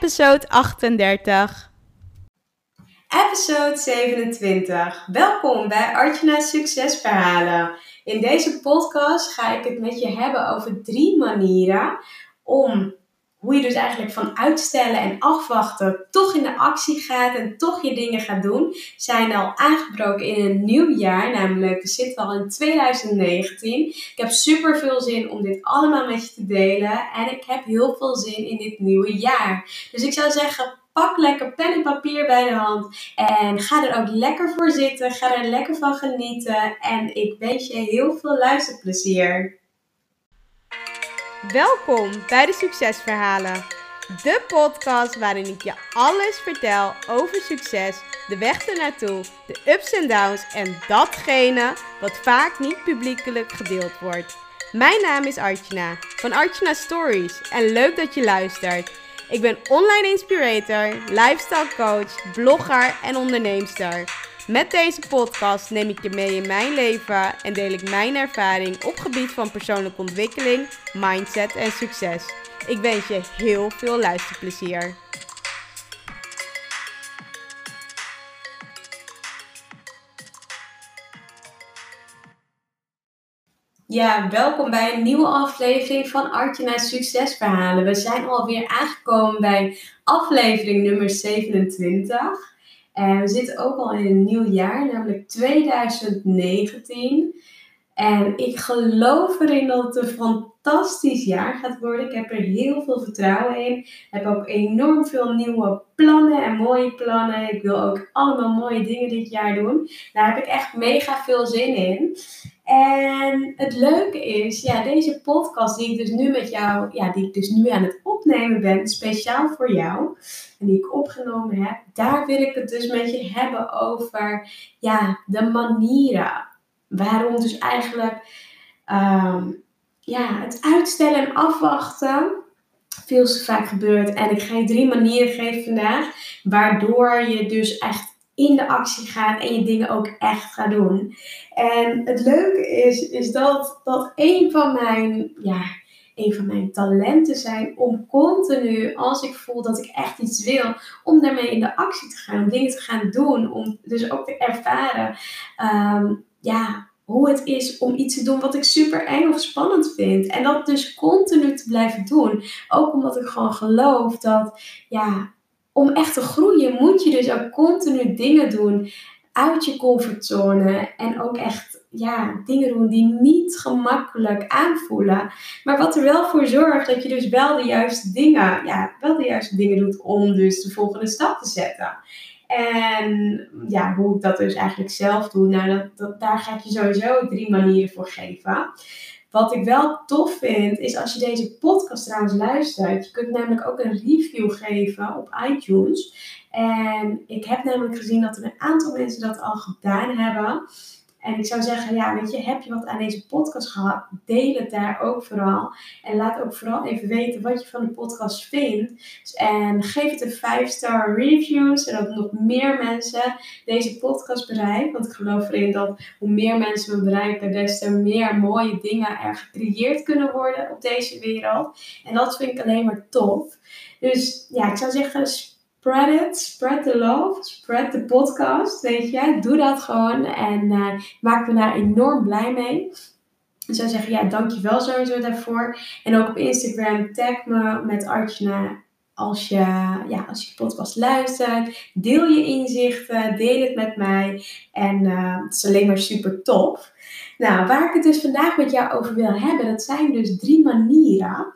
episode 38. Episode 27. Welkom bij Artjana Succesverhalen. In deze podcast ga ik het met je hebben over drie manieren om hoe je dus eigenlijk van uitstellen en afwachten toch in de actie gaat en toch je dingen gaat doen, zijn al aangebroken in een nieuw jaar. Namelijk, we zitten al in 2019. Ik heb super veel zin om dit allemaal met je te delen. En ik heb heel veel zin in dit nieuwe jaar. Dus ik zou zeggen, pak lekker pen en papier bij de hand. En ga er ook lekker voor zitten. Ga er lekker van genieten. En ik wens je heel veel luisterplezier. Welkom bij de Succesverhalen. De podcast waarin ik je alles vertel over succes, de weg ernaartoe, de ups en downs en datgene wat vaak niet publiekelijk gedeeld wordt. Mijn naam is Archana van Archana Stories en leuk dat je luistert. Ik ben online inspirator, lifestyle coach, blogger en onderneemster. Met deze podcast neem ik je mee in mijn leven en deel ik mijn ervaring op gebied van persoonlijke ontwikkeling, mindset en succes. Ik wens je heel veel luisterplezier. Ja, welkom bij een nieuwe aflevering van Artje Succesverhalen. We zijn alweer aangekomen bij aflevering nummer 27. En we zitten ook al in een nieuw jaar, namelijk 2019. En ik geloof erin dat het een fantastisch jaar gaat worden. Ik heb er heel veel vertrouwen in. Ik heb ook enorm veel nieuwe plannen en mooie plannen. Ik wil ook allemaal mooie dingen dit jaar doen. Daar heb ik echt mega veel zin in. En het leuke is, ja, deze podcast die ik dus nu met jou, ja, die ik dus nu aan het opnemen ben, speciaal voor jou, en die ik opgenomen heb, daar wil ik het dus met je hebben over, ja, de manieren. Waarom dus eigenlijk, um, ja, het uitstellen en afwachten veel te vaak gebeurt. En ik ga je drie manieren geven vandaag, waardoor je dus echt in de actie gaat en je dingen ook echt gaat doen. En het leuke is, is dat, dat een van mijn, ja, een van mijn talenten zijn om continu, als ik voel dat ik echt iets wil, om daarmee in de actie te gaan, om dingen te gaan doen, om dus ook te ervaren, ehm, ja, hoe het is om iets te doen wat ik super eng of spannend vind. En dat dus continu te blijven doen. Ook omdat ik gewoon geloof dat, ja, om echt te groeien moet je dus ook continu dingen doen uit je comfortzone. En ook echt ja, dingen doen die niet gemakkelijk aanvoelen. Maar wat er wel voor zorgt dat je dus wel de juiste dingen, ja, wel de juiste dingen doet om dus de volgende stap te zetten. En ja, hoe ik dat dus eigenlijk zelf doe, nou, dat, dat, daar ga ik je sowieso drie manieren voor geven. Wat ik wel tof vind, is als je deze podcast trouwens luistert. Je kunt namelijk ook een review geven op iTunes. En ik heb namelijk gezien dat er een aantal mensen dat al gedaan hebben. En ik zou zeggen, ja, weet je, heb je wat aan deze podcast gehad? Deel het daar ook vooral. En laat ook vooral even weten wat je van de podcast vindt. En geef het een 5-star review, zodat nog meer mensen deze podcast bereiken. Want ik geloof erin dat hoe meer mensen we bereiken, des te meer mooie dingen er gecreëerd kunnen worden op deze wereld. En dat vind ik alleen maar tof. Dus ja, ik zou zeggen, spread it, spread the love, spread the podcast, weet je. Doe dat gewoon en uh, maak me daar enorm blij mee. Ik zou zeggen, ja, dankjewel sowieso daarvoor. En ook op Instagram, tag me met Archana als je, ja, als je podcast luistert. Deel je inzichten, deel het met mij. En uh, het is alleen maar super tof. Nou, waar ik het dus vandaag met jou over wil hebben, dat zijn dus drie manieren.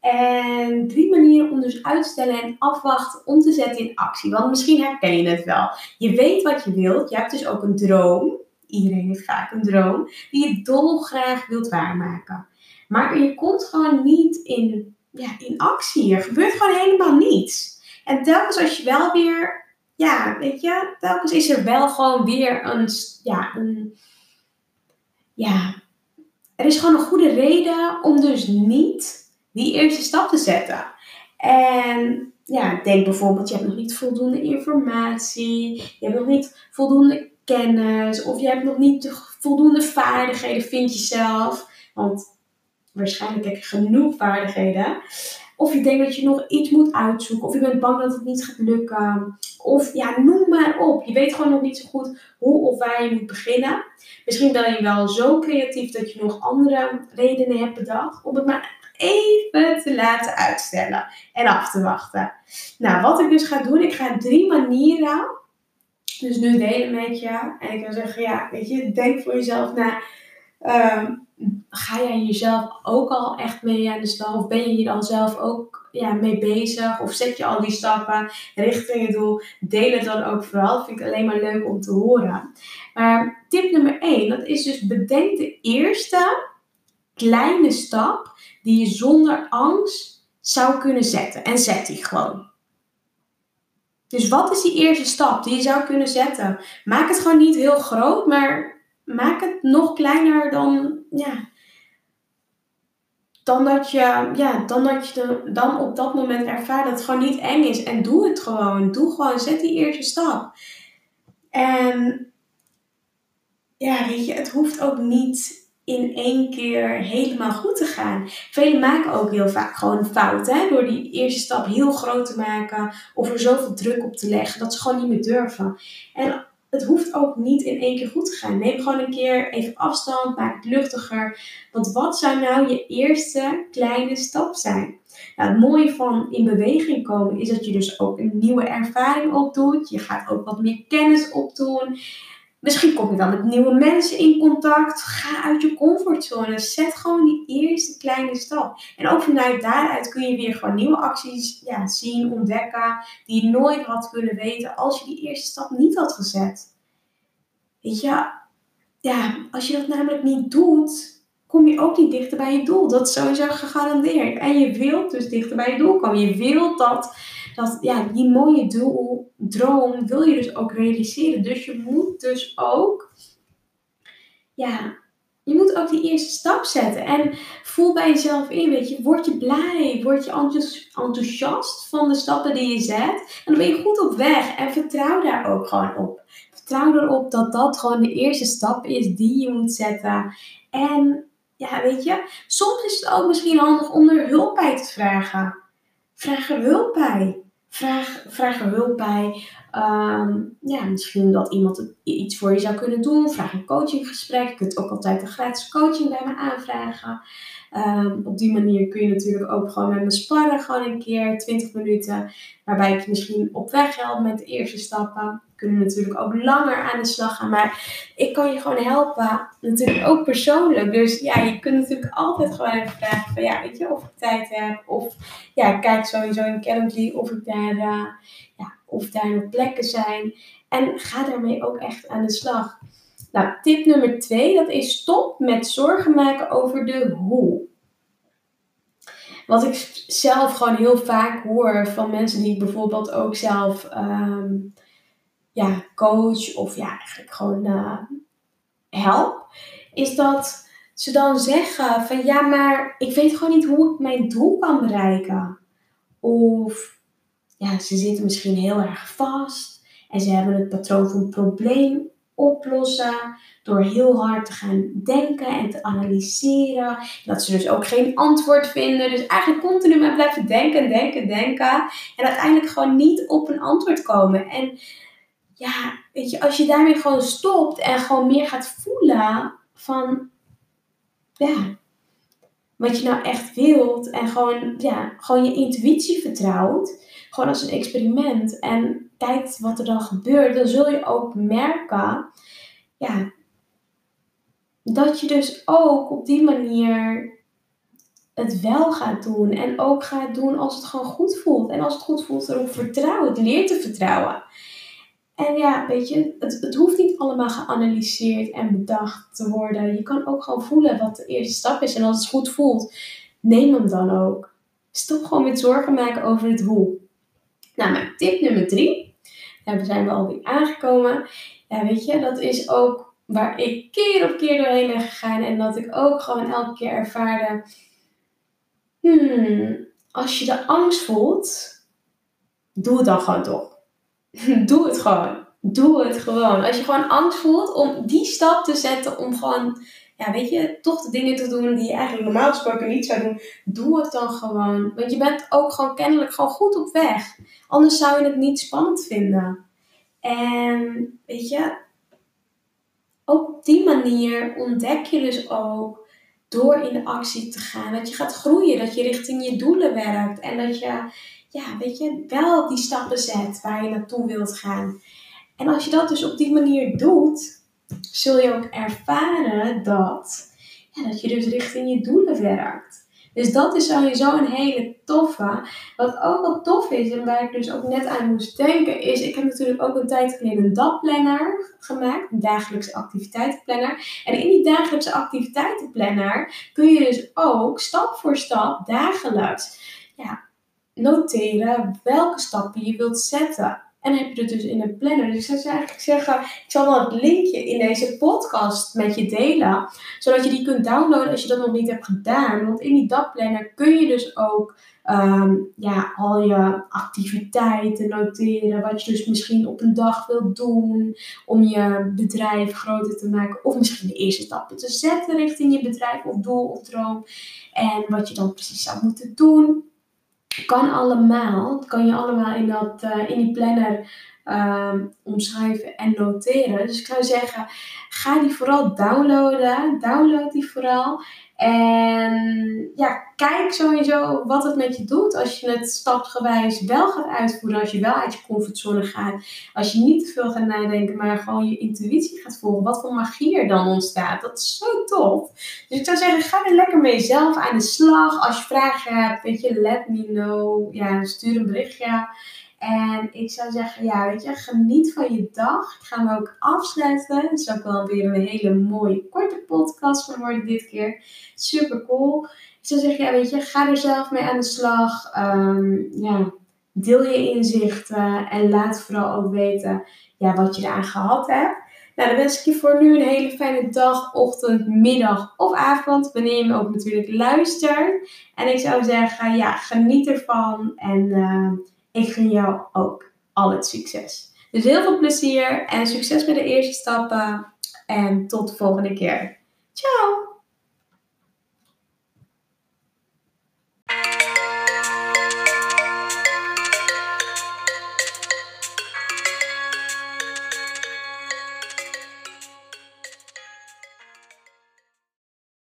En drie manieren om dus uitstellen en afwachten om te zetten in actie. Want misschien herken je het wel. Je weet wat je wilt. Je hebt dus ook een droom. Iedereen heeft vaak een droom. Die je dolgraag wilt waarmaken. Maar je komt gewoon niet in, ja, in actie. Er gebeurt gewoon helemaal niets. En telkens als je wel weer, ja, weet je, telkens is er wel gewoon weer een, ja, een, ja, er is gewoon een goede reden om dus niet die eerste stap te zetten. En ja, denk bijvoorbeeld, je hebt nog niet voldoende informatie, je hebt nog niet voldoende kennis, of je hebt nog niet voldoende vaardigheden, vind je zelf. Want waarschijnlijk heb je genoeg vaardigheden. Of je denkt dat je nog iets moet uitzoeken. Of je bent bang dat het niet gaat lukken. Of ja, noem maar op. Je weet gewoon nog niet zo goed hoe of waar je moet beginnen. Misschien ben je wel zo creatief dat je nog andere redenen hebt bedacht. Om het maar even te laten uitstellen en af te wachten. Nou, wat ik dus ga doen, ik ga drie manieren dus nu delen met je. En ik wil zeggen, ja, weet je, denk voor jezelf na. Ehm, ga jij jezelf ook al echt mee aan de slag? Of ben je hier dan zelf ook ja, mee bezig? Of zet je al die stappen richting je doel? Deel het dan ook vooral. Vind ik alleen maar leuk om te horen. Maar tip nummer 1, dat is dus bedenk de eerste kleine stap die je zonder angst zou kunnen zetten. En zet die gewoon. Dus wat is die eerste stap die je zou kunnen zetten? Maak het gewoon niet heel groot, maar maak het nog kleiner dan, ja, dan dat je, ja, dan dat je dan op dat moment ervaart dat het gewoon niet eng is. En doe het gewoon. Doe gewoon, zet die eerste stap. En ja, weet je, het hoeft ook niet in één keer helemaal goed te gaan. Velen maken ook heel vaak gewoon fouten door die eerste stap heel groot te maken of er zoveel druk op te leggen dat ze gewoon niet meer durven. En het hoeft ook niet in één keer goed te gaan. Neem gewoon een keer even afstand, maak het luchtiger. Want wat zou nou je eerste kleine stap zijn? Nou, het mooie van in beweging komen is dat je dus ook een nieuwe ervaring opdoet. Je gaat ook wat meer kennis opdoen. Misschien kom je dan met nieuwe mensen in contact. Ga uit je comfortzone. Zet gewoon die eerste kleine stap. En ook vanuit daaruit kun je weer gewoon nieuwe acties ja, zien, ontdekken. Die je nooit had kunnen weten als je die eerste stap niet had gezet. Weet je, ja, als je dat namelijk niet doet, kom je ook niet dichter bij je doel. Dat is sowieso gegarandeerd. En je wilt dus dichter bij je doel komen. Je wilt dat dat ja, die mooie doel, droom wil je dus ook realiseren. Dus je moet dus ook, ja, je moet ook die eerste stap zetten. En voel bij jezelf in, weet je, word je blij, word je enthousiast van de stappen die je zet. En dan ben je goed op weg en vertrouw daar ook gewoon op. Vertrouw erop dat dat gewoon de eerste stap is die je moet zetten. En ja, weet je, soms is het ook misschien handig om er hulp bij te vragen. Vraag er hulp bij. Vraag, vraag er hulp bij. Ehm, ja, misschien dat iemand iets voor je zou kunnen doen. Vraag een coachinggesprek. Je kunt ook altijd een gratis coaching bij me aanvragen. Ehm, op die manier kun je natuurlijk ook gewoon met me sparren, gewoon een keer 20 minuten. Waarbij ik je misschien op weg help met de eerste stappen. Kunnen natuurlijk ook langer aan de slag gaan. Maar ik kan je gewoon helpen. Natuurlijk ook persoonlijk. Dus ja, je kunt natuurlijk altijd gewoon even vragen van ja, weet je, of ik tijd heb. Of ja, kijk sowieso in Calendly of ik daar, uh, ja, of daar nog plekken zijn. En ga daarmee ook echt aan de slag. Nou, tip nummer twee, dat is stop met zorgen maken over de hoe. Wat ik zelf gewoon heel vaak hoor van mensen die ik bijvoorbeeld ook zelf ehm, ja, coach of ja, eigenlijk gewoon uh, help, is dat ze dan zeggen van ja, maar ik weet gewoon niet hoe ik mijn doel kan bereiken. Of ja, ze zitten misschien heel erg vast en ze hebben het patroon van probleem oplossen door heel hard te gaan denken en te analyseren. Dat ze dus ook geen antwoord vinden. Dus eigenlijk continu maar blijven denken, denken, denken. En uiteindelijk gewoon niet op een antwoord komen. En ja, weet je, als je daarmee gewoon stopt en gewoon meer gaat voelen van, ja, wat je nou echt wilt. En gewoon, ja, gewoon je intuïtie vertrouwt. Gewoon als een experiment. En kijkt wat er dan gebeurt, dan zul je ook merken ja, dat je dus ook op die manier het wel gaat doen. En ook gaat doen als het gewoon goed voelt. En als het goed voelt, erop vertrouwen. Het leert te vertrouwen. En ja, weet je, het, het hoeft niet allemaal geanalyseerd en bedacht te worden. Je kan ook gewoon voelen wat de eerste stap is. En als het goed voelt, neem hem dan ook. Stop gewoon met zorgen maken over het hoe. Nou, mijn tip nummer drie we zijn we alweer aangekomen. Ja, weet je, dat is ook waar ik keer op keer doorheen ben gegaan. En dat ik ook gewoon elke keer ervaarde. Hmm, als je de angst voelt, doe het dan gewoon toch. doe het gewoon. Doe het gewoon. Als je gewoon angst voelt om die stap te zetten om gewoon ja, weet je, toch de dingen te doen die je eigenlijk normaal gesproken niet zou doen. Doe het dan gewoon. Want je bent ook gewoon kennelijk gewoon goed op weg. Anders zou je het niet spannend vinden. En weet je, op die manier ontdek je dus ook door in de actie te gaan. Dat je gaat groeien, dat je richting je doelen werkt. En dat je, ja, weet je, wel die stappen zet waar je naartoe wilt gaan. En als je dat dus op die manier doet, zul je ook ervaren dat, ja, dat je dus richting je doelen werkt. Dus dat is sowieso een hele toffe. Wat ook wel tof is en waar ik dus ook net aan moest denken, is ik heb natuurlijk ook een tijd geleden een dagplanner gemaakt, een dagelijkse activiteitenplanner. En in die dagelijkse activiteitenplanner kun je dus ook stap voor stap dagelijks ja, noteren welke stappen je wilt zetten. En heb je het dus in een planner. Dus ik zou eigenlijk zeggen, ik zal wel het linkje in deze podcast met je delen. Zodat je die kunt downloaden als je dat nog niet hebt gedaan. Want in die dagplanner kun je dus ook ehm, ja, al je activiteiten noteren. Wat je dus misschien op een dag wilt doen om je bedrijf groter te maken. Of misschien de eerste stappen te zetten richting je bedrijf of doel of droom. En wat je dan precies zou moeten doen kan allemaal. kan je allemaal in, dat, uh, in die planner uh, omschrijven en noteren. Dus ik zou zeggen, ga die vooral downloaden. Download die vooral. En ja, kijk sowieso wat het met je doet als je het stapsgewijs wel gaat uitvoeren. Als je wel uit je comfortzone gaat. Als je niet te veel gaat nadenken, maar gewoon je intuïtie gaat volgen. Wat voor magie er dan ontstaat. Dat is zo tof. Dus ik zou zeggen, ga er lekker mee zelf aan de slag. Als je vragen hebt, weet je, let me know. Ja, stuur een berichtje. En ik zou zeggen, ja, weet je, geniet van je dag. Ik ga me ook afsluiten. Het is ook wel weer een hele mooie korte podcast van worden dit keer. Super cool. Ik zou zeggen, ja, weet je, ga er zelf mee aan de slag. Um, ja, deel je inzichten en laat vooral ook weten ja, wat je eraan gehad hebt. Nou, dan wens ik je voor nu een hele fijne dag, ochtend, middag of avond. Wanneer je me ook natuurlijk luistert. En ik zou zeggen, ja, geniet ervan. En uh, ik gun jou ook al het succes. Dus heel veel plezier en succes met de eerste stappen. En tot de volgende keer. Ciao!